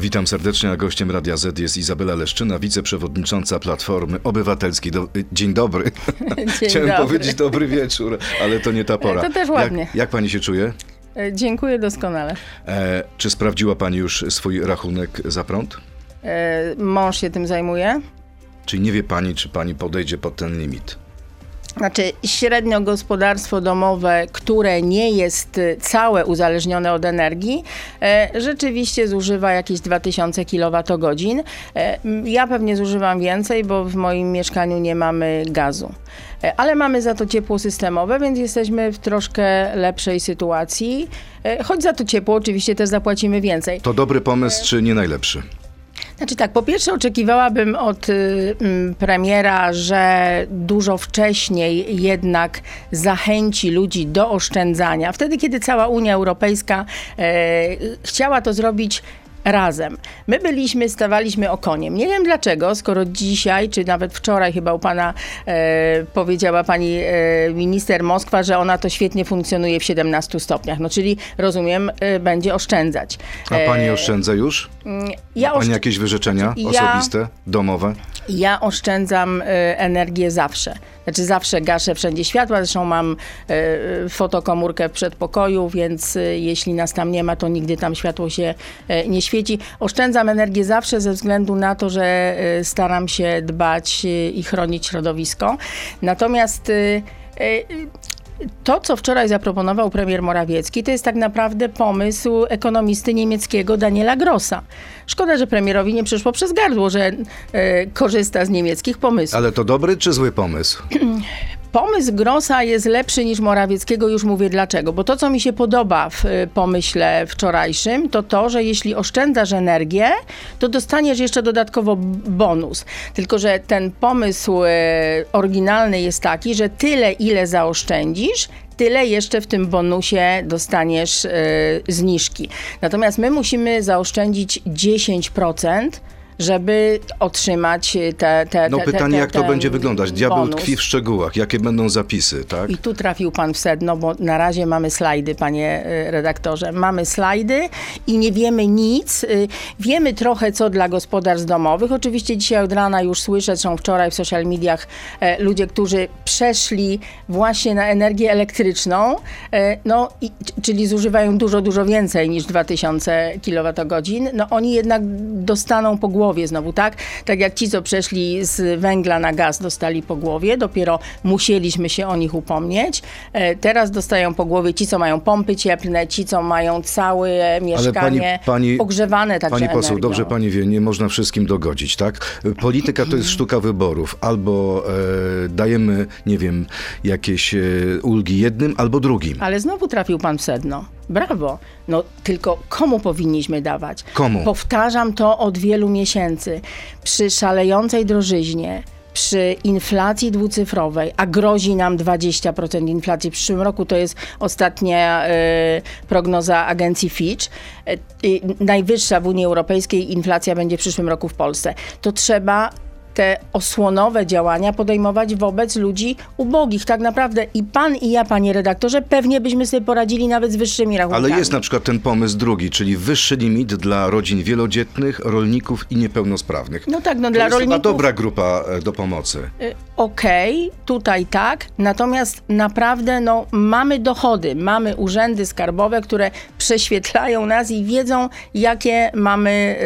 Witam serdecznie, a gościem Radia Z jest Izabela Leszczyna, wiceprzewodnicząca Platformy Obywatelskiej. Do... Dzień dobry. Dzień Chciałem dobry. powiedzieć dobry wieczór, ale to nie ta pora. To też ładnie. Jak, jak pani się czuje? E, Dziękuję doskonale. E, czy sprawdziła pani już swój rachunek za prąd? E, Mąż się tym zajmuje. Czyli nie wie pani, czy pani podejdzie pod ten limit? Znaczy, średnio gospodarstwo domowe, które nie jest y, całe uzależnione od energii, e, rzeczywiście zużywa jakieś 2000 kWh. E, Ja pewnie zużywam więcej, bo w moim mieszkaniu nie mamy gazu. E, Ale mamy za to ciepło systemowe, więc jesteśmy w troszkę lepszej sytuacji. Choć za to ciepło oczywiście też zapłacimy więcej. To dobry pomysł, czy nie najlepszy? Znaczy tak, po pierwsze oczekiwałabym od y, mm, premiera, że dużo wcześniej jednak zachęci ludzi do oszczędzania. Wtedy, kiedy cała Unia Europejska e, chciała to zrobić razem. My byliśmy, stawaliśmy okoniem. Nie wiem dlaczego, skoro dzisiaj, czy nawet wczoraj chyba u pana e, powiedziała pani e, minister Moskwa, że ona to świetnie funkcjonuje w 17 stopniach. No czyli rozumiem, e, będzie oszczędzać. A pani E, oszczędza już? ja Ma pani jakieś wyrzeczenia Ja- osobiste, domowe? Ja oszczędzam y, energię zawsze. Znaczy zawsze gaszę wszędzie światła, zresztą mam y, fotokomórkę w przedpokoju, więc jeśli nas tam nie ma, to nigdy tam światło się nie świeci. Oszczędzam energię zawsze ze względu na to, że y, staram się dbać y, i chronić środowisko. Natomiast y, to, co wczoraj zaproponował premier Morawiecki, to jest tak naprawdę pomysł ekonomisty niemieckiego Daniela Grossa. Szkoda, że premierowi nie przyszło przez gardło, że e, korzysta z niemieckich pomysłów. Ale to dobry czy zły pomysł? Pomysł Grossa jest lepszy niż Morawieckiego, już mówię dlaczego. Bo to, co mi się podoba w y, pomyśle wczorajszym, to to, że jeśli oszczędzasz energię, to dostaniesz jeszcze dodatkowo bonus. Tylko, że ten pomysł y, oryginalny jest taki, że tyle, ile zaoszczędzisz, tyle jeszcze w tym bonusie dostaniesz y, zniżki. Natomiast my musimy zaoszczędzić 10%. Żeby otrzymać te. te No te, pytanie, te, jak to będzie wyglądać? Diabeł bonus. tkwi w szczegółach. Jakie będą zapisy, tak? I tu trafił pan w sedno, bo na razie mamy slajdy, panie y, redaktorze. Mamy slajdy i nie wiemy nic. Y, Wiemy trochę, co dla gospodarstw domowych. Oczywiście dzisiaj od rana już słyszę, zresztą wczoraj w social mediach, e, ludzie, którzy przeszli właśnie na energię elektryczną, e, no, i, czyli zużywają dużo, dużo więcej niż 2000 kWh, no oni jednak dostaną po głowie znowu, tak? Tak jak ci, co przeszli z węgla na gaz, dostali po głowie, dopiero musieliśmy się o nich upomnieć. E, Teraz dostają po głowie ci, co mają pompy cieplne, ci, co mają całe mieszkanie ogrzewane także Pani poseł, energią. dobrze pani wie, nie można wszystkim dogodzić, tak? Polityka to jest sztuka wyborów. Albo e, dajemy, nie wiem, jakieś e, ulgi jednym, albo drugim. Ale znowu trafił pan w sedno. Brawo. No tylko komu powinniśmy dawać? Komu? Powtarzam to od wielu miesięcy. Przy szalejącej drożyźnie, przy inflacji dwucyfrowej, a grozi nam 20% inflacji w przyszłym roku, to jest ostatnia e, prognoza agencji Fitch, e, i najwyższa w Unii Europejskiej inflacja będzie w przyszłym roku w Polsce. To trzeba te osłonowe działania podejmować wobec ludzi ubogich. Tak naprawdę i pan i ja, panie redaktorze, pewnie byśmy sobie poradzili nawet z wyższymi rachunkami. Ale jest na przykład ten pomysł drugi, czyli wyższy limit dla rodzin wielodzietnych, rolników i niepełnosprawnych. No tak, no to dla jest rolników... dobra grupa e, do pomocy. Y, Okej, tutaj tak, natomiast naprawdę no, mamy dochody, mamy urzędy skarbowe, które prześwietlają nas i wiedzą, jakie mamy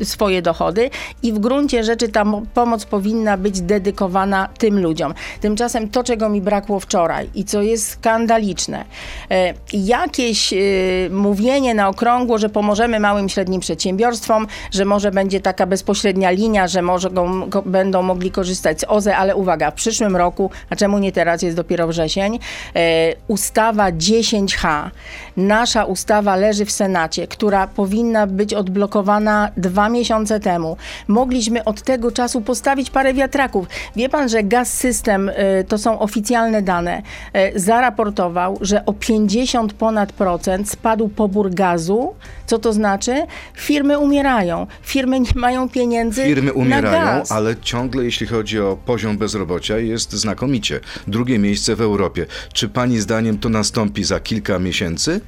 y, swoje dochody i w gruncie rzeczy ta mo- pomoc powinna być dedykowana tym ludziom. Tymczasem to, czego mi brakło wczoraj i co jest skandaliczne, y, jakieś y, mówienie na okrągło, że pomożemy małym i średnim przedsiębiorstwom, że może będzie taka bezpośrednia linia, że może go, go, będą mogli korzystać z OZE, ale uwaga, w przyszłym roku, a czemu nie teraz, jest dopiero wrzesień, e, ustawa 10H, nasza ustawa leży w Senacie, która powinna być odblokowana dwa miesiące temu. Mogliśmy od tego czasu postawić parę wiatraków. Wie pan, że Gaz System, e, to są oficjalne dane, e, zaraportował, że o 50 ponad procent spadł pobór gazu. Co to znaczy? Firmy umierają. Firmy nie mają pieniędzy Firmy na umierają, gaz. ale ciągle jeśli chodzi o poziom bezrobocia jest znakomicie. Drugie miejsce w Europie. Czy pani zdaniem to nastąpi za kilka miesięcy?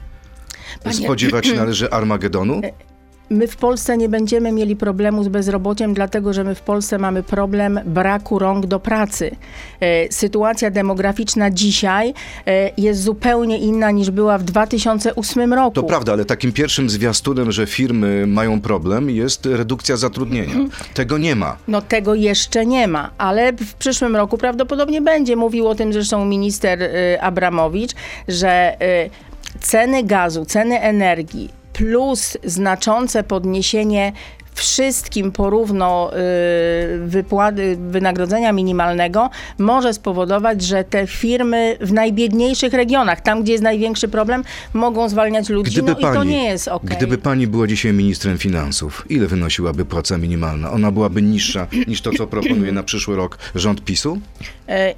Panie- Spodziewać należy Armagedonu? My w Polsce nie będziemy mieli problemu z bezrobociem, dlatego że my w Polsce mamy problem braku rąk do pracy. E, Sytuacja demograficzna dzisiaj e, jest zupełnie inna niż była w 2008 roku. To prawda, ale takim pierwszym zwiastunem, że firmy mają problem, jest redukcja zatrudnienia. Tego nie ma. No tego jeszcze nie ma, ale w przyszłym roku prawdopodobnie będzie. Mówił o tym zresztą minister y, Abramowicz, że ceny gazu, ceny energii plus znaczące podniesienie wszystkim porówno y, wypłaty wynagrodzenia minimalnego może spowodować, że te firmy w najbiedniejszych regionach, tam gdzie jest największy problem, mogą zwalniać ludzi. Gdyby no i to pani, nie jest okej. gdyby pani była dzisiaj ministrem finansów, ile wynosiłaby płaca minimalna? Ona byłaby niższa niż to, co proponuje na przyszły rok rząd PiSu? E,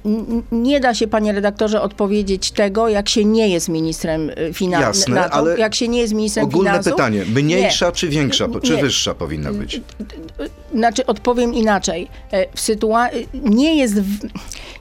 Nie da się, panie redaktorze, odpowiedzieć tego, jak się nie jest ministrem y, finansów. Jasne, ale jak się nie jest ministrem Ogólne finansów. pytanie, mniejsza czy większa, czy Nie. wyższa powinna być? Znaczy, odpowiem inaczej. E, W sytua- nie, jest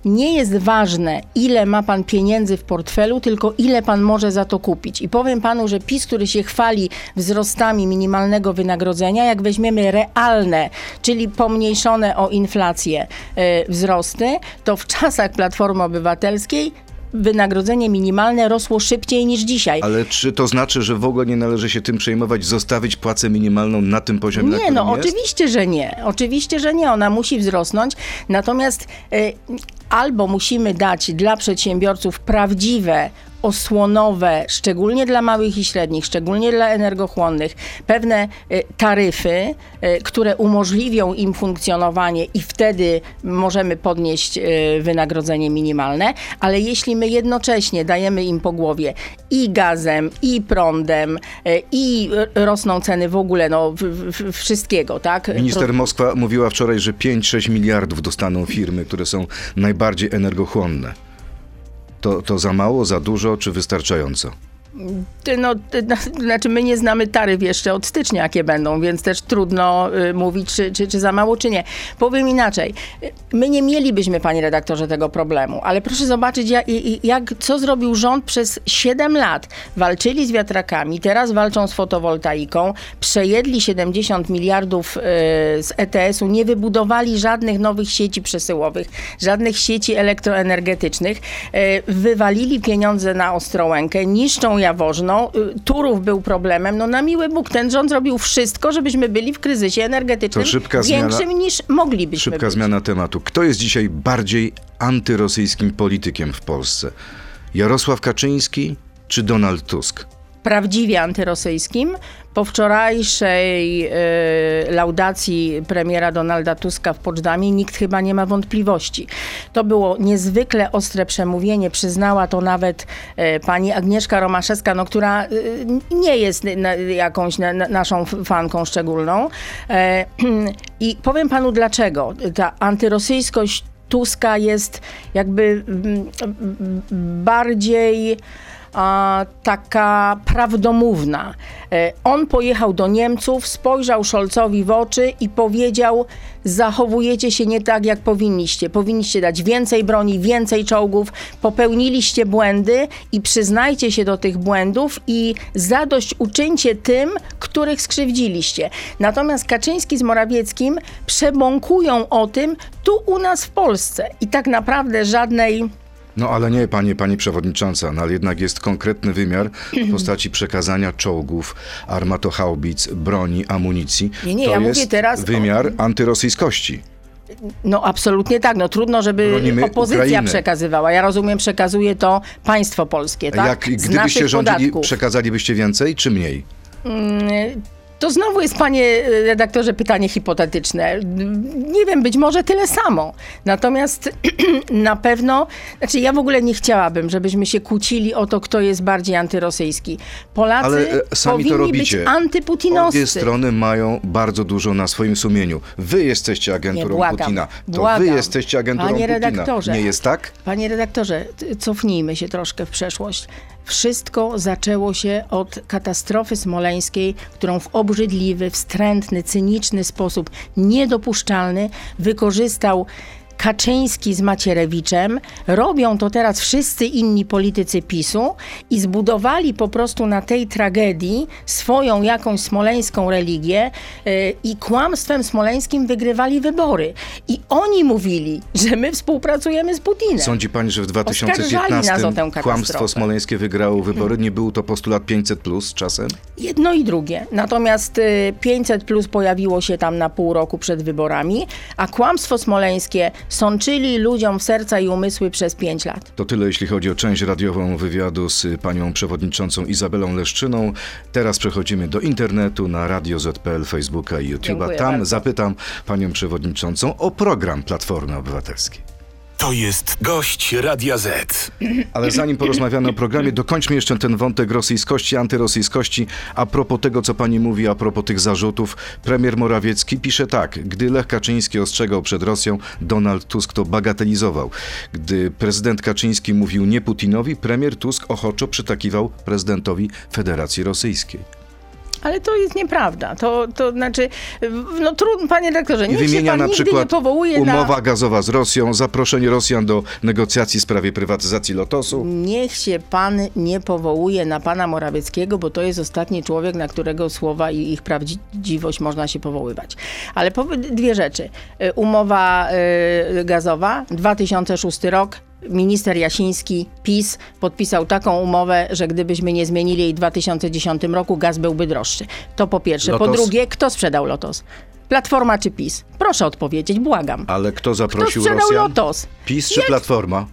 nie jest ważne, ile ma pan pieniędzy w portfelu, tylko ile pan może za to kupić. I powiem panu, że PiS, który się chwali wzrostami minimalnego wynagrodzenia, jak weźmiemy realne, czyli pomniejszone o inflację e, wzrosty, to w czasach Platformy Obywatelskiej wynagrodzenie minimalne rosło szybciej niż dzisiaj. Ale czy to znaczy, że w ogóle nie należy się tym przejmować, zostawić płacę minimalną na tym poziomie, na Nie, którym no jest? oczywiście, że nie. Oczywiście, że nie. Ona musi wzrosnąć. Natomiast y, albo musimy dać dla przedsiębiorców prawdziwe osłonowe, szczególnie dla małych i średnich, szczególnie dla energochłonnych, pewne y, taryfy, y, które umożliwią im funkcjonowanie i wtedy możemy podnieść y, wynagrodzenie minimalne, ale jeśli my jednocześnie dajemy im po głowie i gazem, i prądem, i rosną ceny w ogóle, no, wszystkiego, tak? Minister Moskwa mówiła wczoraj, że 5-6 miliardów dostaną firmy, które są najbardziej energochłonne. To, to za mało, za dużo, czy wystarczająco? No, na- znaczy my nie znamy taryf jeszcze od stycznia, jakie będą, więc też trudno y, mówić, czy, czy, czy za mało, czy nie. Powiem inaczej. Y, My nie mielibyśmy, panie redaktorze, tego problemu, ale proszę zobaczyć, jak, jak, co zrobił rząd przez 7 lat. Walczyli z wiatrakami, teraz walczą z fotowoltaiką, przejedli 70 miliardów y, z ETS-u, nie wybudowali żadnych nowych sieci przesyłowych, żadnych sieci elektroenergetycznych, y, wywalili pieniądze na Ostrołękę, niszczą Jaworzno, y, Turów był problemem, no na miły Bóg, ten rząd zrobił wszystko, żebyśmy byli w kryzysie energetycznym szybka zmiana- większym niż moglibyśmy Szybka być. zmiana tematu. Kto jest dzisiaj bardziej antyrosyjskim politykiem w Polsce? Jarosław Kaczyński czy Donald Tusk? Prawdziwie antyrosyjskim. Po wczorajszej e, laudacji premiera Donalda Tuska w Poczdamie nikt chyba nie ma wątpliwości. To było niezwykle ostre przemówienie, przyznała to nawet e, pani Agnieszka Romaszewska, no, która e, nie jest jakąś na, na, naszą fanką szczególną. E, I powiem panu dlaczego. Ta antyrosyjskość Tuska jest jakby mm, bardziej taka prawdomówna. E, On pojechał do Niemców, spojrzał Scholzowi w oczy i powiedział: Zachowujecie się nie tak, jak powinniście. Powinniście dać więcej broni, więcej czołgów, popełniliście błędy i przyznajcie się do tych błędów i zadość uczyńcie tym, których skrzywdziliście. Natomiast Kaczyński z Morawieckim przebąkują o tym tu u nas w Polsce i tak naprawdę żadnej. No ale nie, pani, pani przewodnicząca, no ale jednak jest konkretny wymiar w postaci przekazania czołgów, armatochaubic, broni, amunicji. Nie, nie, to ja jest mówię teraz o- wymiar antyrosyjskości. No absolutnie tak. No trudno, żeby Bronimy opozycja przekazywała. Ja rozumiem, przekazuje to państwo polskie, tak? Jak gdybyście rządzili, podatków. przekazalibyście więcej czy mniej? To znowu jest, panie redaktorze, pytanie hipotetyczne. Nie wiem, być może tyle samo. Natomiast na pewno, znaczy ja w ogóle nie chciałabym, żebyśmy się kłócili o to, kto jest bardziej antyrosyjski. Polacy Ale e, sami to powinni być robicie. Obie antyputinowscy. strony mają bardzo dużo na swoim sumieniu. Wy jesteście agenturą Nie, błagam, Putina. To błagam. wy jesteście agenturą Panie Putina. redaktorze. Nie jest tak? Panie redaktorze, cofnijmy się troszkę w przeszłość. Wszystko zaczęło się od katastrofy smoleńskiej, którą w obrzydliwy, wstrętny, cyniczny sposób, niedopuszczalny, wykorzystał Kaczyński z Macierewiczem, robią to teraz wszyscy inni politycy PiSu i zbudowali po prostu na tej tragedii swoją jakąś smoleńską religię yy, i kłamstwem smoleńskim wygrywali wybory. I oni mówili, że my współpracujemy z Putinem. Sądzi pani, że w Oskarżali nas o tę 2015 katastrofę. kłamstwo smoleńskie wygrało wybory? Nie był to postulat 500 plus czasem? Jedno i drugie. Natomiast y, 500 plus pojawiło się tam na pół roku przed wyborami, a kłamstwo smoleńskie sączyli ludziom w serca i umysły przez 5 lat. To tyle, jeśli chodzi o część radiową wywiadu z panią przewodniczącą Izabelą Leszczyną. Teraz przechodzimy do internetu na Radio ZPL, Facebooka i YouTube'a. Tam bardzo. zapytam panią przewodniczącą o program Platformy Obywatelskiej. To jest gość Radia Z. Ale zanim porozmawiamy o programie, dokończmy jeszcze ten wątek rosyjskości, antyrosyjskości. A propos tego, co pani mówi, a propos tych zarzutów, premier Morawiecki pisze tak. Gdy Lech Kaczyński ostrzegał przed Rosją, Donald Tusk to bagatelizował. Gdy prezydent Kaczyński mówił nie Putinowi, premier Tusk ochoczo przytakiwał prezydentowi Federacji Rosyjskiej. Ale to jest nieprawda. To, to znaczy, no trudno, panie rektorze, I niech się wymienia pan na nigdy nie powołuje umowa na... gazowa z Rosją, zaproszenie Rosjan do negocjacji w sprawie prywatyzacji Lotosu. Niech się pan nie powołuje na pana Morawieckiego, bo to jest ostatni człowiek, na którego słowa i ich prawdziwość można się powoływać. Ale dwie rzeczy. Y, Umowa y, gazowa, 2006 rok. Minister Jasiński, PiS, podpisał taką umowę, że gdybyśmy nie zmienili jej w 2010 roku, gaz byłby droższy. To po pierwsze. Po Lotos? drugie, kto sprzedał Lotos? Platforma czy PiS? Proszę odpowiedzieć, błagam. Ale kto Kto zaprosił sprzedał Rosjan? Lotos? PiS czy Jak- Platforma?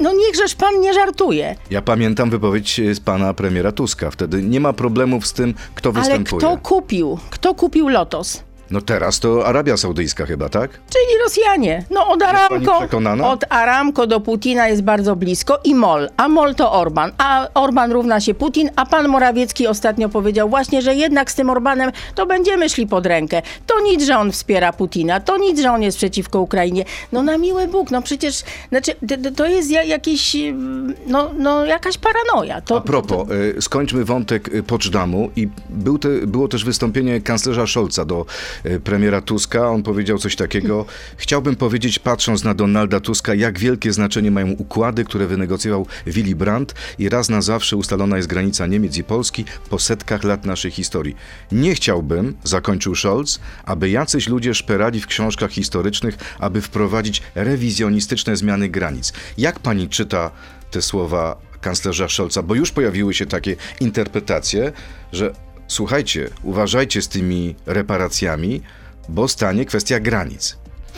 No niechżeż pan nie żartuje. Ja pamiętam wypowiedź e, z pana premiera Tuska. Wtedy nie ma problemów z tym, kto Ale występuje. kto kupił? Kto kupił Lotos? No teraz to Arabia Saudyjska chyba, tak? Czyli Rosjanie. No od Aramco, przekonana? od Aramco do Putina jest bardzo blisko i MOL. A MOL to Orban. A Orban równa się Putin, a pan Morawiecki ostatnio powiedział właśnie, że jednak z tym Orbanem to będziemy szli pod rękę. To nic, że on wspiera Putina, to nic, że on jest przeciwko Ukrainie. No na miły Bóg, no przecież znaczy, to- to, to jest ja- jakiś, no, no jakaś paranoja. To, A propos, e, skończmy wątek e, Poczdamu i był te, było też wystąpienie kanclerza Scholza do premiera Tuska. On powiedział coś takiego. Chciałbym powiedzieć, patrząc na Donalda Tuska, jak wielkie znaczenie mają układy, które wynegocjował Willy Brandt i raz na zawsze ustalona jest granica Niemiec i Polski po setkach lat naszej historii. Nie chciałbym, zakończył Scholz, aby jacyś ludzie szperali w książkach historycznych, aby wprowadzić rewizjonistyczne zmiany granic. Jak pani czyta te słowa kanclerza Scholza, bo już pojawiły się takie interpretacje, że słuchajcie, uważajcie z tymi reparacjami, bo stanie kwestia granic.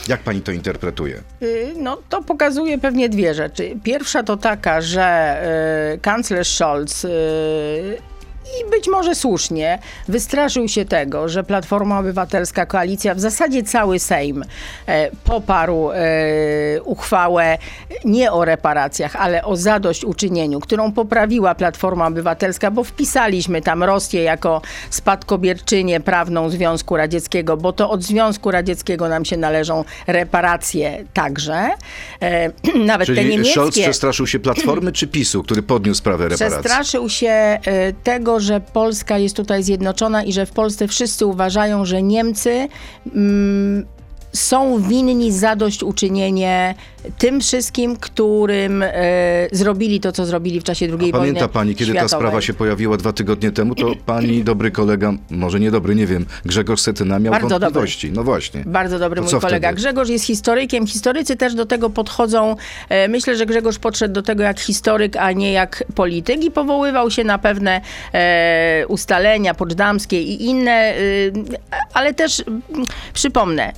Jak pani to interpretuje? Y, No, to pokazuje pewnie dwie rzeczy. Pierwsza to taka, że y, kanclerz Scholz y, i być może słusznie wystraszył się tego, że Platforma Obywatelska, koalicja, w zasadzie cały Sejm e, poparł e, uchwałę nie o reparacjach, ale o zadośćuczynieniu, którą poprawiła Platforma Obywatelska, bo wpisaliśmy tam Rosję jako spadkobierczynię prawną Związku Radzieckiego, bo to od Związku Radzieckiego nam się należą reparacje także. E, nawet te Czyli niemieckie... Scholz przestraszył się Platformy czy PiSu, który podniósł sprawę reparacji? Przestraszył się e, tego, że Polska jest tutaj zjednoczona i że w Polsce wszyscy uważają, że Niemcy mm, są winni zadośćuczynienie tym wszystkim, którym e, zrobili to, co zrobili w czasie II wojny Pamięta pani, kiedy ta światowej. sprawa się pojawiła dwa tygodnie temu, to pani dobry kolega, może niedobry, nie wiem, Grzegorz Setyna miał Bardzo dobry. wątpliwości. No właśnie. Bardzo dobry To mój kolega. wtedy? Grzegorz jest historykiem. Historycy też do tego podchodzą. E, myślę, że Grzegorz podszedł do tego jak historyk, a nie jak polityk i powoływał się na pewne e, ustalenia poczdamskie i inne, e, ale też przypomnę,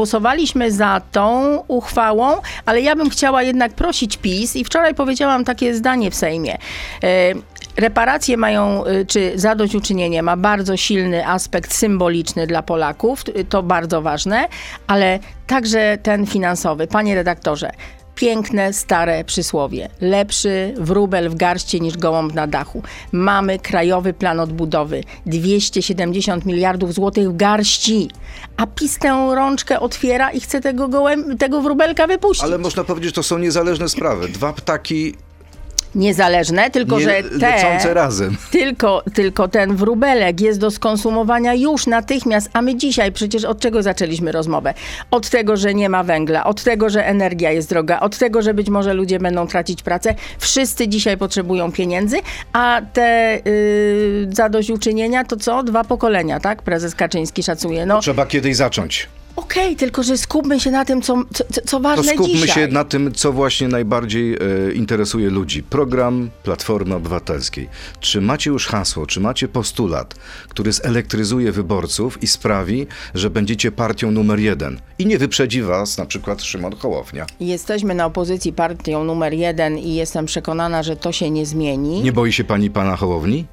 zagłosowaliśmy za tą uchwałą, ale ja bym chciała jednak prosić PiS i wczoraj powiedziałam takie zdanie w Sejmie. E, Reparacje mają, y, czy zadośćuczynienie ma bardzo silny aspekt symboliczny dla Polaków, to bardzo ważne, ale także ten finansowy. Panie redaktorze, piękne, stare przysłowie. Lepszy wróbel w garści niż gołąb na dachu. Mamy krajowy plan odbudowy. 270 miliardów złotych w garści. A PiS tę rączkę otwiera i chce tego, gołem, tego wróbelka wypuścić. Ale można powiedzieć, że to są niezależne sprawy. Dwa ptaki niezależne, tylko Nie, że te... razem. Tylko, tylko ten wróbelek jest do skonsumowania już natychmiast, a my dzisiaj przecież od czego zaczęliśmy rozmowę? Od tego, że nie ma węgla, od tego, że energia jest droga, od tego, że być może ludzie będą tracić pracę. Wszyscy dzisiaj potrzebują pieniędzy, a te yy, zadośćuczynienia to co? Dwa pokolenia, tak? Prezes Kaczyński szacuje. No Trzeba kiedyś zacząć. Okej, tylko że skupmy się na tym, co, co, co- co To ważne skupmy dzisiaj. się na tym, co właśnie najbardziej e, interesuje ludzi. Program Platformy Obywatelskiej. Czy macie już hasło, czy macie postulat, który zelektryzuje wyborców i sprawi, że będziecie partią numer jeden i nie wyprzedzi was na przykład Szymon Hołownia? Jesteśmy na opozycji partią numer jeden i jestem przekonana, że to się nie zmieni. Nie boi się pani pana Hołowni?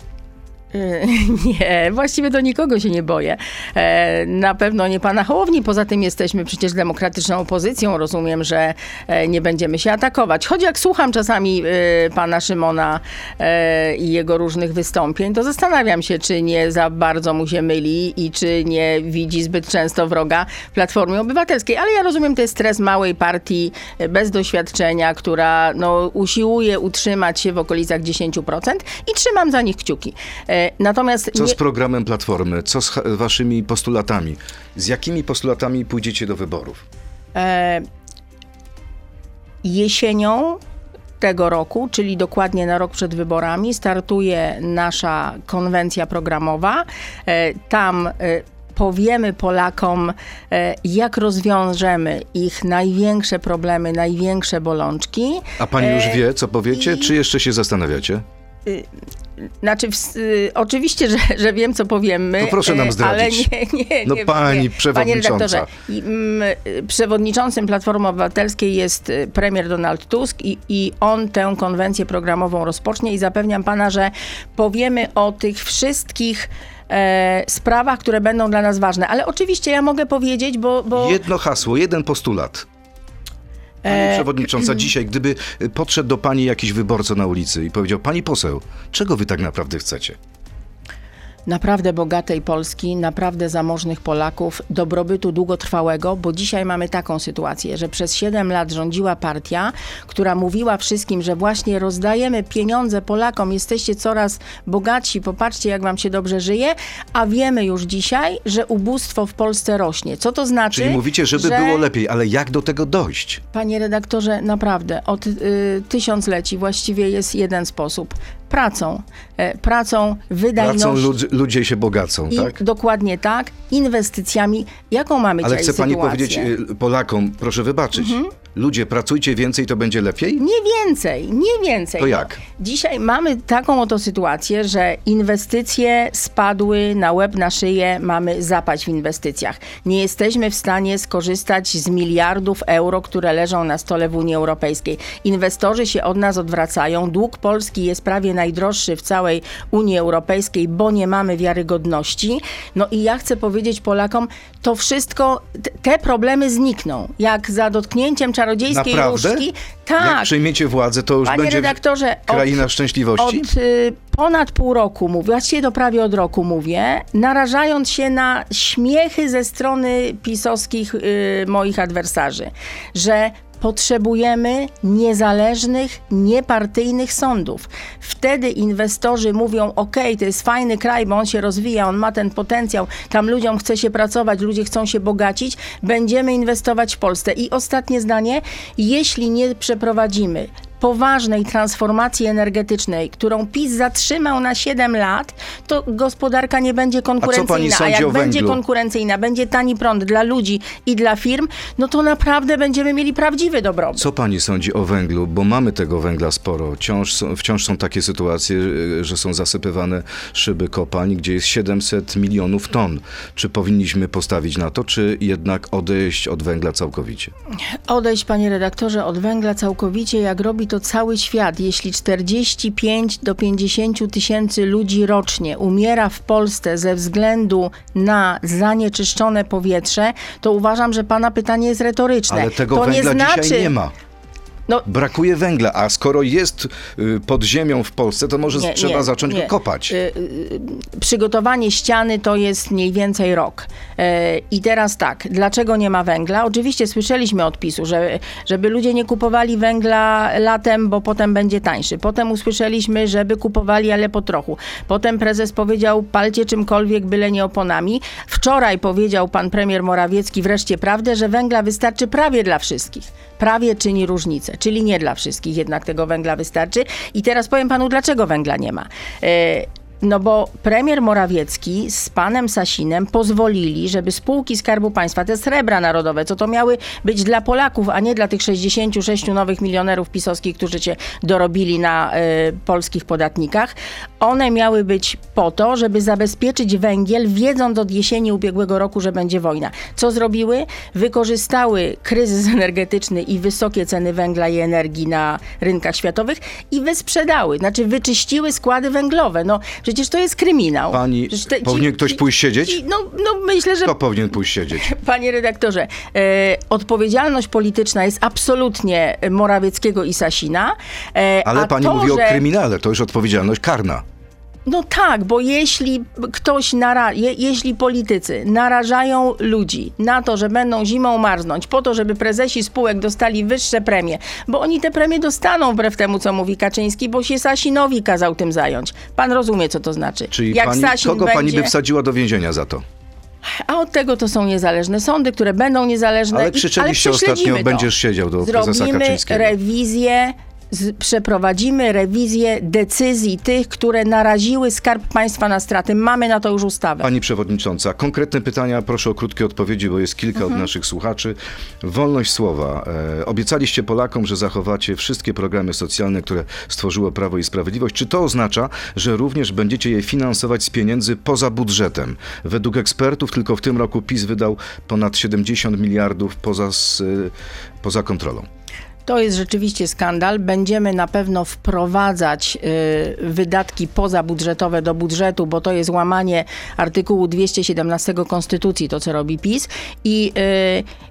Y, Nie, właściwie do nikogo się nie boję. E, Na pewno nie pana Hołowni, poza tym jesteśmy przecież demokratyczną opozycją. Rozumiem, że e, nie będziemy się atakować. Choć jak słucham czasami e, pana Szymona e, i jego różnych wystąpień, to zastanawiam się, czy nie za bardzo mu się myli i czy nie widzi zbyt często wroga Platformy Obywatelskiej. Ale ja rozumiem, to jest stres małej partii bez doświadczenia, która no, usiłuje utrzymać się w okolicach 10% i trzymam za nich kciuki. E, Natomiast Co nie, z programem Platformy? Co z waszymi postulatami? Z jakimi postulatami pójdziecie do wyborów? e, jesienią tego roku, czyli dokładnie na rok przed wyborami, startuje nasza konwencja programowa. E, Tam e, powiemy Polakom, jak rozwiążemy ich największe problemy, największe bolączki. A pani już wie, co powiecie, i- czy jeszcze się zastanawiacie? Znaczy, y, oczywiście, że, że wiem, co powiemy. To proszę nam y, zdradzić. Ale nie, nie, No nie, pani nie. przewodnicząca. Panie redaktorze, mm, przewodniczącym Platformy Obywatelskiej jest y, premier Donald Tusk i, i on tę konwencję programową rozpocznie i zapewniam pana, że powiemy o tych wszystkich e, sprawach, które będą dla nas ważne. Ale oczywiście ja mogę powiedzieć, bo... bo Jedno hasło, jeden postulat. Pani przewodnicząca, dzisiaj, gdyby podszedł do pani jakiś wyborca na ulicy i powiedział, pani poseł, czego wy tak naprawdę chcecie? Naprawdę bogatej Polski, naprawdę zamożnych Polaków, dobrobytu długotrwałego, bo dzisiaj mamy taką sytuację, że przez 7 lat rządziła partia, która mówiła wszystkim, że właśnie rozdajemy pieniądze Polakom, jesteście coraz bogatsi, popatrzcie jak wam się dobrze żyje, a wiemy już dzisiaj, że ubóstwo w Polsce rośnie. Co to znaczy? Czyli mówicie, żeby że... było lepiej, ale jak do tego dojść? Panie redaktorze, naprawdę od y, tysiącleci właściwie jest jeden sposób. Pracą. E, pracą, wydajnością. Pracą lud- ludzie się bogacą, I tak? dokładnie tak, inwestycjami. Jaką mamy Ale chce pani sytuację? Mhm. powiedzieć y, Polakom, proszę wybaczyć, ludzie pracujcie więcej, to będzie lepiej? Nie więcej, nie więcej. To jak? Dzisiaj mamy taką oto sytuację, że inwestycje spadły na łeb, na szyję, mamy zapaść w inwestycjach. Nie jesteśmy w stanie skorzystać z miliardów euro, które leżą na stole w Unii Europejskiej. Inwestorzy się od nas odwracają. Dług Polski jest prawie najdroższy w całej Unii Europejskiej, bo nie mamy wiarygodności. No i ja chcę powiedzieć Polakom, to wszystko, te- problemy znikną. Jak za dotknięciem czarodziejskiej Naprawdę? różdżki. Jak Tak, przejmiecie władzę, to już Panie będzie redaktorze, od- kraina szczęśliwości? od y, ponad pół roku mówię, właściwie to prawie od roku mówię, narażając się na śmiechy ze strony pisowskich y, moich adwersarzy, że potrzebujemy niezależnych, niepartyjnych sądów. Wtedy inwestorzy mówią, ok, to jest fajny kraj, bo on się rozwija, on ma ten potencjał, tam ludziom chce się pracować, ludzie chcą się bogacić, będziemy inwestować w Polsce. I ostatnie zdanie, jeśli nie przeprowadzimy poważnej transformacji energetycznej, którą PiS zatrzymał na 7 lat, to gospodarka nie będzie konkurencyjna. sądzi jak o będzie konkurencyjna, będzie tani prąd dla ludzi i dla firm, no to naprawdę będziemy mieli prawdziwy dobrobyt. Co pani sądzi o węglu? Bo mamy tego węgla sporo. Wciąż są, wciąż są takie sytuacje, y, że są zasypywane szyby kopalń, gdzie jest 700 milionów ton. Czy powinniśmy postawić na to, czy jednak odejść od węgla całkowicie? Odejść, panie redaktorze, od węgla całkowicie, jak robi to cały świat. Jeśli 45 do 50 tysięcy ludzi rocznie umiera w Polsce ze względu na zanieczyszczone powietrze, to uważam, że pana pytanie jest retoryczne. Ale tego to nie znaczy, nie ma. No- Brakuje węgla, a skoro jest y, pod ziemią w Polsce, to może Nie, trzeba nie, zacząć nie. go kopać. Y, y, Przygotowanie ściany to jest mniej więcej rok. E, I teraz tak, dlaczego nie ma węgla? Oczywiście słyszeliśmy od PiSu, że, żeby ludzie nie kupowali węgla latem, bo potem będzie tańszy. Potem usłyszeliśmy, żeby kupowali, ale po trochu. Potem prezes powiedział, palcie czymkolwiek, byle nie oponami. Wczoraj powiedział pan premier Morawiecki wreszcie prawdę, że węgla wystarczy prawie dla wszystkich. Prawie czyni różnicę, czyli nie dla wszystkich jednak tego węgla wystarczy. I teraz powiem panu, dlaczego węgla nie ma. No bo premier Morawiecki z panem Sasinem pozwolili, żeby spółki Skarbu Państwa, te srebra narodowe, co to miały być dla Polaków, a nie dla tych 66 nowych milionerów pisowskich, którzy się dorobili na y, polskich podatnikach, one miały być po to, żeby zabezpieczyć węgiel, wiedząc od jesieni ubiegłego roku, że będzie wojna. Co zrobiły? Wykorzystały kryzys energetyczny i wysokie ceny węgla i energii na rynkach światowych i wysprzedały, znaczy wyczyściły składy węglowe. No przecież to jest kryminał. Pani- te- powinien ktoś pójść siedzieć? ci- no, no myślę, że Kto powinien pójść siedzieć? Panie redaktorze, e, odpowiedzialność polityczna jest absolutnie Morawieckiego i Sasina. E, Ale pani to, mówi że... o kryminale, to już odpowiedzialność karna. No tak, bo jeśli ktoś, nara... je, jeśli politycy narażają ludzi na to, że będą zimą marznąć, po to, żeby prezesi spółek dostali wyższe premie, bo oni te premie dostaną wbrew temu, co mówi Kaczyński, bo się Sasinowi kazał tym zająć. Pan rozumie, co to znaczy. Czyli Jak pani, Sasin kogo będzie... pani by wsadziła do więzienia za to? A od tego to są niezależne sądy, które będą niezależne. Ale i- krzyczeliście ale ostatnio, to. będziesz siedział do prezesa Zrobimy Kaczyńskiego. rewizję, z, przeprowadzimy rewizję decyzji tych, które naraziły Skarb Państwa na straty. Mamy na to już ustawę. Pani przewodnicząca, konkretne pytania, proszę o krótkie odpowiedzi, bo jest kilka Mhm. od naszych słuchaczy. Wolność słowa. E, obiecaliście Polakom, że zachowacie wszystkie programy socjalne, które stworzyło Prawo i Sprawiedliwość. Czy to oznacza, że również będziecie je finansować z pieniędzy poza budżetem? Według ekspertów tylko w tym roku PiS wydał ponad 70 miliardów poza, s- y, poza kontrolą. To jest rzeczywiście skandal. Będziemy na pewno wprowadzać y, wydatki pozabudżetowe do budżetu, bo to jest łamanie artykułu 217 Konstytucji, to co robi PiS. I y,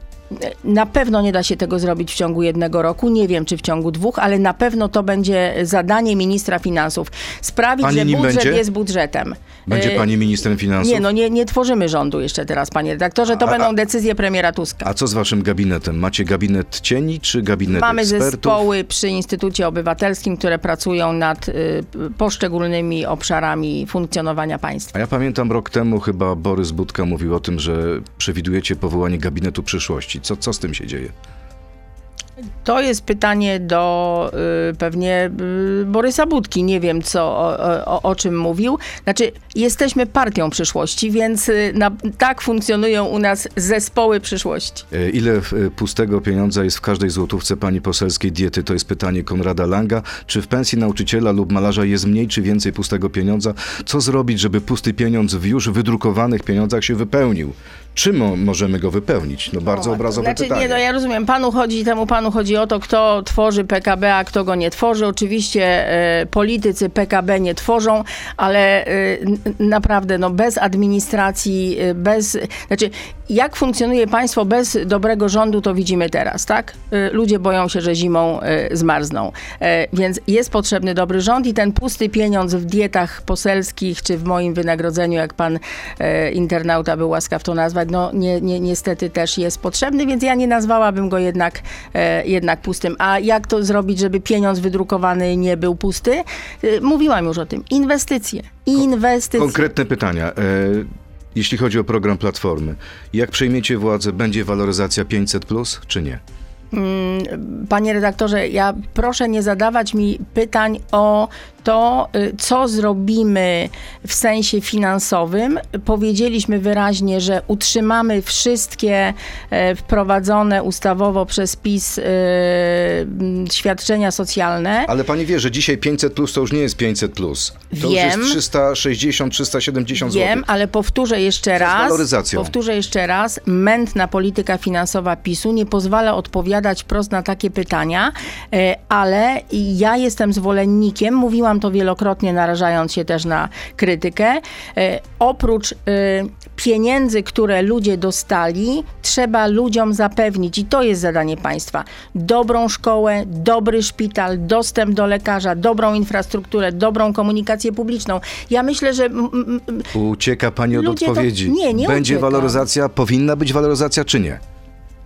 na pewno nie da się tego zrobić w ciągu jednego roku. Nie wiem, czy w ciągu dwóch, ale na pewno to będzie zadanie ministra finansów. Sprawić, Pani że budżet będzie? jest budżetem. Będzie Y, pani ministrem finansów? Nie, no nie, nie tworzymy rządu jeszcze teraz, panie redaktorze. To A- będą decyzje premiera Tuska. A co z waszym gabinetem? Macie gabinet cieni czy gabinet Mamy ekspertów? zespoły przy Instytucie Obywatelskim, które pracują nad y, poszczególnymi obszarami funkcjonowania państwa. A ja pamiętam rok temu chyba Borys Budka mówił o tym, że przewidujecie powołanie gabinetu przyszłości. Co, co z tym się dzieje? To jest pytanie do y, pewnie y, Borysa Budki. Nie wiem, co, o, o, o czym mówił. Znaczy, jesteśmy partią przyszłości, więc y, na, tak funkcjonują u nas zespoły przyszłości. E, Ile e, pustego pieniądza jest w każdej złotówce pani poselskiej diety? To jest pytanie Konrada Langa. Czy w pensji nauczyciela lub malarza jest mniej czy więcej pustego pieniądza? Co zrobić, żeby pusty pieniądz w już wydrukowanych pieniądzach się wypełnił? Czym mo- możemy go wypełnić? No bardzo obrazowe znaczy, pytanie. Nie, no ja rozumiem, panu chodzi, temu panu chodzi o to, kto tworzy PKB, a kto go nie tworzy. Oczywiście e, politycy PKB nie tworzą, ale n- naprawdę no, bez administracji, e, bez... Znaczy, jak funkcjonuje państwo bez dobrego rządu, to widzimy teraz, tak? Ludzie boją się, że zimą zmarzną. Więc jest potrzebny dobry rząd i ten pusty pieniądz w dietach poselskich, czy w moim wynagrodzeniu, jak pan internauta był łaskaw to nazwać, no nie, nie, niestety też jest potrzebny, więc ja nie nazwałabym go jednak, e, jednak pustym. A jak to zrobić, żeby pieniądz wydrukowany nie był pusty? E, mówiłam już o tym. Inwestycje. Inwestycje. Konkretne pytania. E, jeśli chodzi o program Platformy, jak przejmiecie władzę, będzie waloryzacja 500 plus, czy nie? Panie redaktorze, ja proszę nie zadawać mi pytań o to, y, co zrobimy w sensie finansowym. Powiedzieliśmy wyraźnie, że utrzymamy wszystkie e, wprowadzone ustawowo przez PiS e, świadczenia socjalne. Ale pani wie, że dzisiaj 500 plus to już nie jest 500 plus. To Wiem. już jest 360, 370 zł. Wiem, ale powtórzę jeszcze raz. Powtórzę jeszcze raz. Mętna polityka finansowa PiSu nie pozwala odpowiadać odpowiadać wprost na takie pytania, e, ale ja jestem zwolennikiem, mówiłam to wielokrotnie, narażając się też na krytykę. E, oprócz e, pieniędzy, które ludzie dostali, trzeba ludziom zapewnić, i to jest zadanie państwa, dobrą szkołę, dobry szpital, dostęp do lekarza, dobrą infrastrukturę, dobrą komunikację publiczną. Ja myślę, że. Ucieka pani od Ludzie to- odpowiedzi. nie, nie Będzie uciekam. waloryzacja, powinna być waloryzacja czy nie?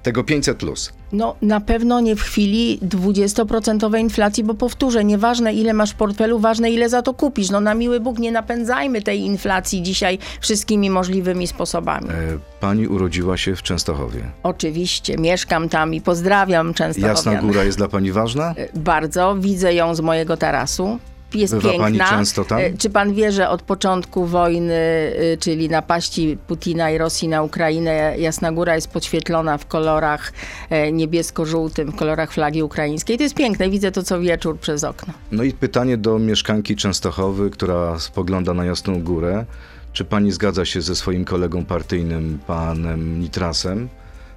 Tego 500 plus. No, na pewno nie w chwili 20% inflacji, bo powtórzę, nieważne ile masz w portfelu, ważne ile za to kupisz. No na miły Bóg, nie napędzajmy tej inflacji dzisiaj wszystkimi możliwymi sposobami. E, Pani urodziła się w Częstochowie. Oczywiście, mieszkam tam i pozdrawiam często. Jasna Góra jest dla pani ważna? Bardzo, widzę ją z mojego tarasu. Jest Bywa piękna. pani często tam? E, Czy pan wie, że od początku wojny, y, czyli napaści Putina i Rosji na Ukrainę, Jasna Góra jest podświetlona w kolorach e, niebiesko-żółtym, w kolorach flagi ukraińskiej. To jest piękne, widzę to co wieczór przez okno. No i pytanie do mieszkanki Częstochowy, która spogląda na Jasną Górę. Czy pani zgadza się ze swoim kolegą partyjnym, panem Nitrasem?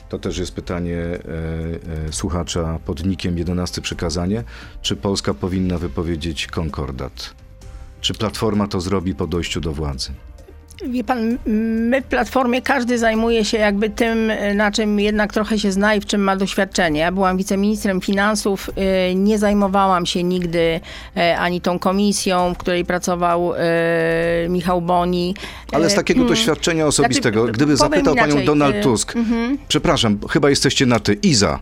To też jest pytanie e, e, słuchacza pod nikiem 11 przekazanie. Czy Polska powinna wypowiedzieć konkordat? Czy Platforma to zrobi po dojściu do władzy? Wie pan, my w Platformie każdy zajmuje się jakby tym, y, na czym jednak trochę się zna i w czym ma doświadczenie. Ja byłam wiceministrem finansów, y, nie zajmowałam się nigdy y, ani tą komisją, w której pracował Michał Boni. Ale z takiego doświadczenia osobistego, znaczy, gdyby zapytał panią inaczej, Donald y, Tusk, przepraszam, chyba jesteście na ty, Iza,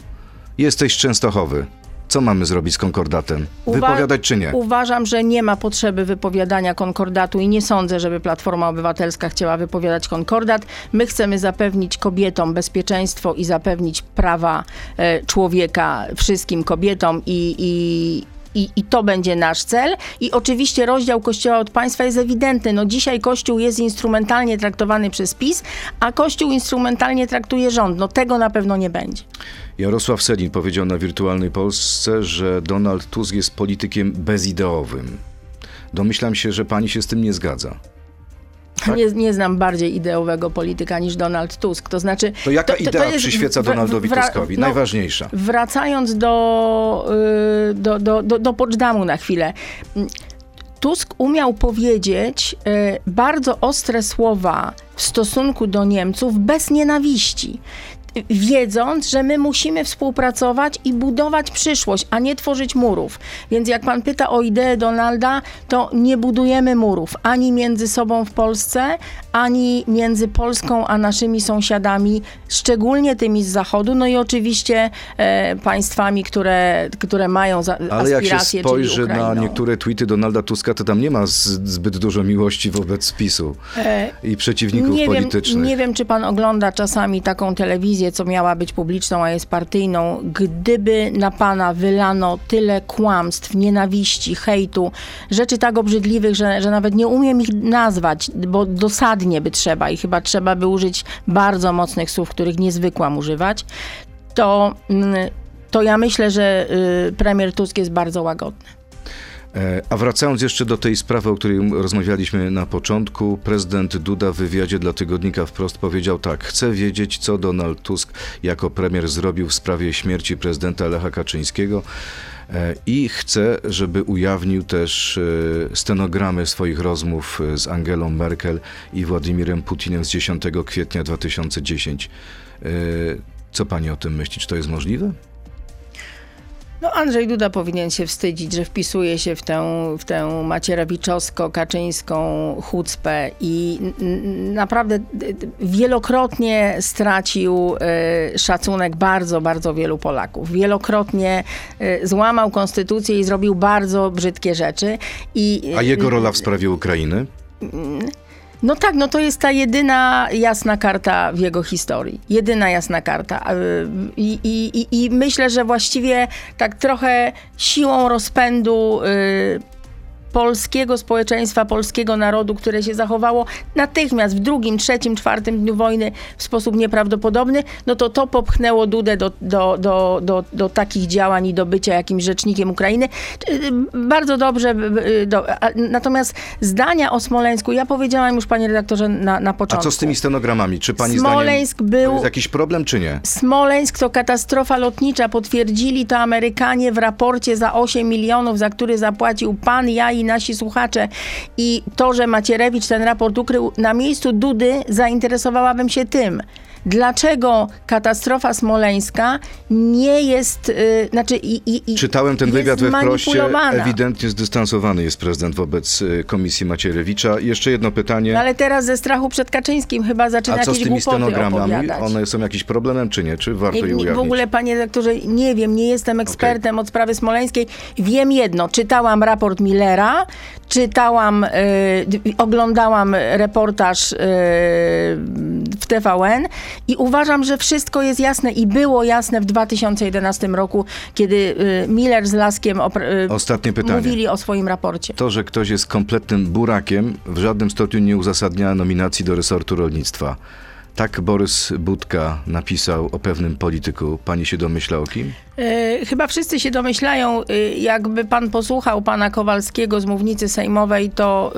jesteś Częstochowy, co mamy zrobić z konkordatem? Wypowiadać czy nie? Uważam, że nie ma potrzeby wypowiadania konkordatu i nie sądzę, żeby Platforma Obywatelska chciała wypowiadać konkordat. My chcemy zapewnić kobietom bezpieczeństwo i zapewnić prawa e, człowieka wszystkim kobietom i, i i, I to będzie nasz cel. I oczywiście rozdział Kościoła od państwa jest ewidentny. No dzisiaj Kościół jest instrumentalnie traktowany przez PiS, a Kościół instrumentalnie traktuje rząd. No tego na pewno nie będzie. Jarosław Selin powiedział na Wirtualnej Polsce, że Donald Tusk jest politykiem bezideowym. Domyślam się, że pani się z tym nie zgadza. Tak? Nie, nie znam bardziej ideowego polityka niż Donald Tusk. To znaczy. To jaka idea przyświeca w- w- Donaldowi wra- Tuskowi? no, Najważniejsza. Wracając do, y, do, do, do, do Poczdamу na chwilę. Tusk umiał powiedzieć y, bardzo ostre słowa w stosunku do Niemców bez nienawiści. Wiedząc, że my musimy współpracować i budować przyszłość, a nie tworzyć murów. Więc jak pan pyta o ideę Donalda, to nie budujemy murów ani między sobą w Polsce, ani między Polską a naszymi sąsiadami, szczególnie tymi z Zachodu, no i oczywiście e, państwami, które, które mają za, Ale jak się spojrzy na niektóre tweety Donalda Tuska, to tam nie ma z, zbyt dużo miłości wobec PiSu i przeciwników E, nie politycznych. Wiem, nie wiem, czy pan ogląda czasami taką telewizję, co miała być publiczną, a jest partyjną. Gdyby na pana wylano tyle kłamstw, nienawiści, hejtu, rzeczy tak obrzydliwych, że, że nawet nie umiem ich nazwać, bo dosadnie by trzeba i chyba trzeba by użyć bardzo mocnych słów, których nie zwykłam używać, to, mm, to ja myślę, że y, premier Tusk jest bardzo łagodny. E, A wracając jeszcze do tej sprawy, o której rozmawialiśmy na początku, prezydent Duda w wywiadzie dla tygodnika wprost powiedział tak: Chcę wiedzieć, co Donald Tusk jako premier zrobił w sprawie śmierci prezydenta Lecha Kaczyńskiego. e, I chcę, żeby ujawnił też e, stenogramy swoich rozmów z Angelą Merkel i Władimirem Putinem z 10 kwietnia 2010. E, Co pani o tym myśli? Czy to jest możliwe? No Andrzej Duda powinien się wstydzić, że wpisuje się w tę, w tę macierewiczowsko-kaczyńską chucpę i naprawdę wielokrotnie stracił e, szacunek bardzo, bardzo wielu Polaków. Wielokrotnie e, złamał konstytucję i zrobił bardzo brzydkie rzeczy. I, A jego rola w sprawie Ukrainy? No tak, no to jest ta jedyna jasna karta w jego historii. Jedyna jasna karta. Y, I, i, i, myślę, że właściwie tak trochę siłą rozpędu y, polskiego społeczeństwa, polskiego narodu, które się zachowało natychmiast w drugim, trzecim, czwartym dniu wojny w sposób nieprawdopodobny, no to to popchnęło Dudę do, do, do, do, do takich działań i do bycia jakimś rzecznikiem Ukrainy. Y, Bardzo dobrze. y, Do, a, natomiast zdania o Smoleńsku, ja powiedziałam już, panie redaktorze, na, na A początku. co z tymi stenogramami? Czy pani Smoleńsk zdaniem był- jest jakiś problem, czy nie? Smoleńsk to katastrofa lotnicza. Potwierdzili to Amerykanie w raporcie za 8 milionów, za który zapłacił pan, ja i nasi słuchacze. I to, że Macierewicz ten raport ukrył na miejscu Dudy, zainteresowałabym się tym. Dlaczego katastrofa smoleńska nie jest, y, znaczy i, i, i Czytałem ten wywiad we wproście. Ewidentnie zdystansowany jest prezydent wobec y, komisji Macierewicza. Jeszcze jedno pytanie. No ale teraz ze strachu przed Kaczyńskim chyba zaczyna A co z tymi stenogramami? opowiadać. One są jakimś problemem, czy nie? Czy warto Nie, je ujawnić? w ogóle, panie redaktorze, nie wiem, nie jestem ekspertem od sprawy smoleńskiej. Wiem jedno, czytałam raport Millera, czytałam, y, oglądałam reportaż y, w TVN i uważam, że wszystko jest jasne i było jasne w 2011 roku, kiedy y, Miller z Laskiem y, Ostatnie pytanie. mówili o swoim raporcie. To, że ktoś jest kompletnym burakiem, w żadnym stopniu nie uzasadnia nominacji do resortu rolnictwa. Tak Borys Budka napisał o pewnym polityku. Pani się domyśla o kim? E, Chyba wszyscy się domyślają, y, jakby pan posłuchał pana Kowalskiego z mównicy sejmowej, to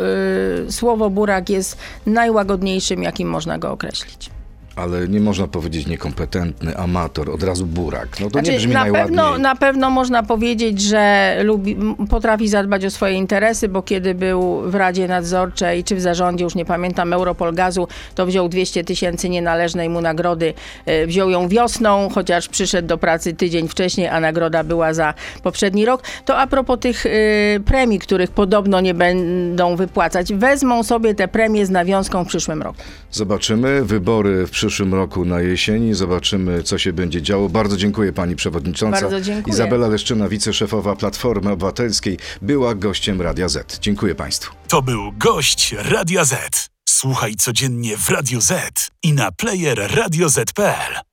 y, słowo burak jest najłagodniejszym, jakim można go określić. Ale nie można powiedzieć niekompetentny, amator, od razu burak. No to nie Znaczy, brzmi na, najładniej. pewno, na pewno można powiedzieć, że lubi, potrafi zadbać o swoje interesy, bo kiedy był w Radzie Nadzorczej czy w zarządzie, już nie pamiętam, Europol Gazu, to wziął 200 tysięcy nienależnej mu nagrody. E, Wziął ją wiosną, chociaż przyszedł do pracy tydzień wcześniej, a nagroda była za poprzedni rok. To a propos tych y, premii, których podobno nie będą wypłacać. Wezmą sobie te premie z nawiązką w przyszłym roku. Zobaczymy wybory w przyszłym roku na jesieni. Zobaczymy, co się będzie działo. Bardzo dziękuję pani przewodnicząca. Bardzo dziękuję. Izabela Leszczyna, wiceszefowa Platformy Obywatelskiej, była gościem Radia Z. Dziękuję państwu. To był gość Radia Z. Słuchaj codziennie w Radio Z i na player radioz.pl.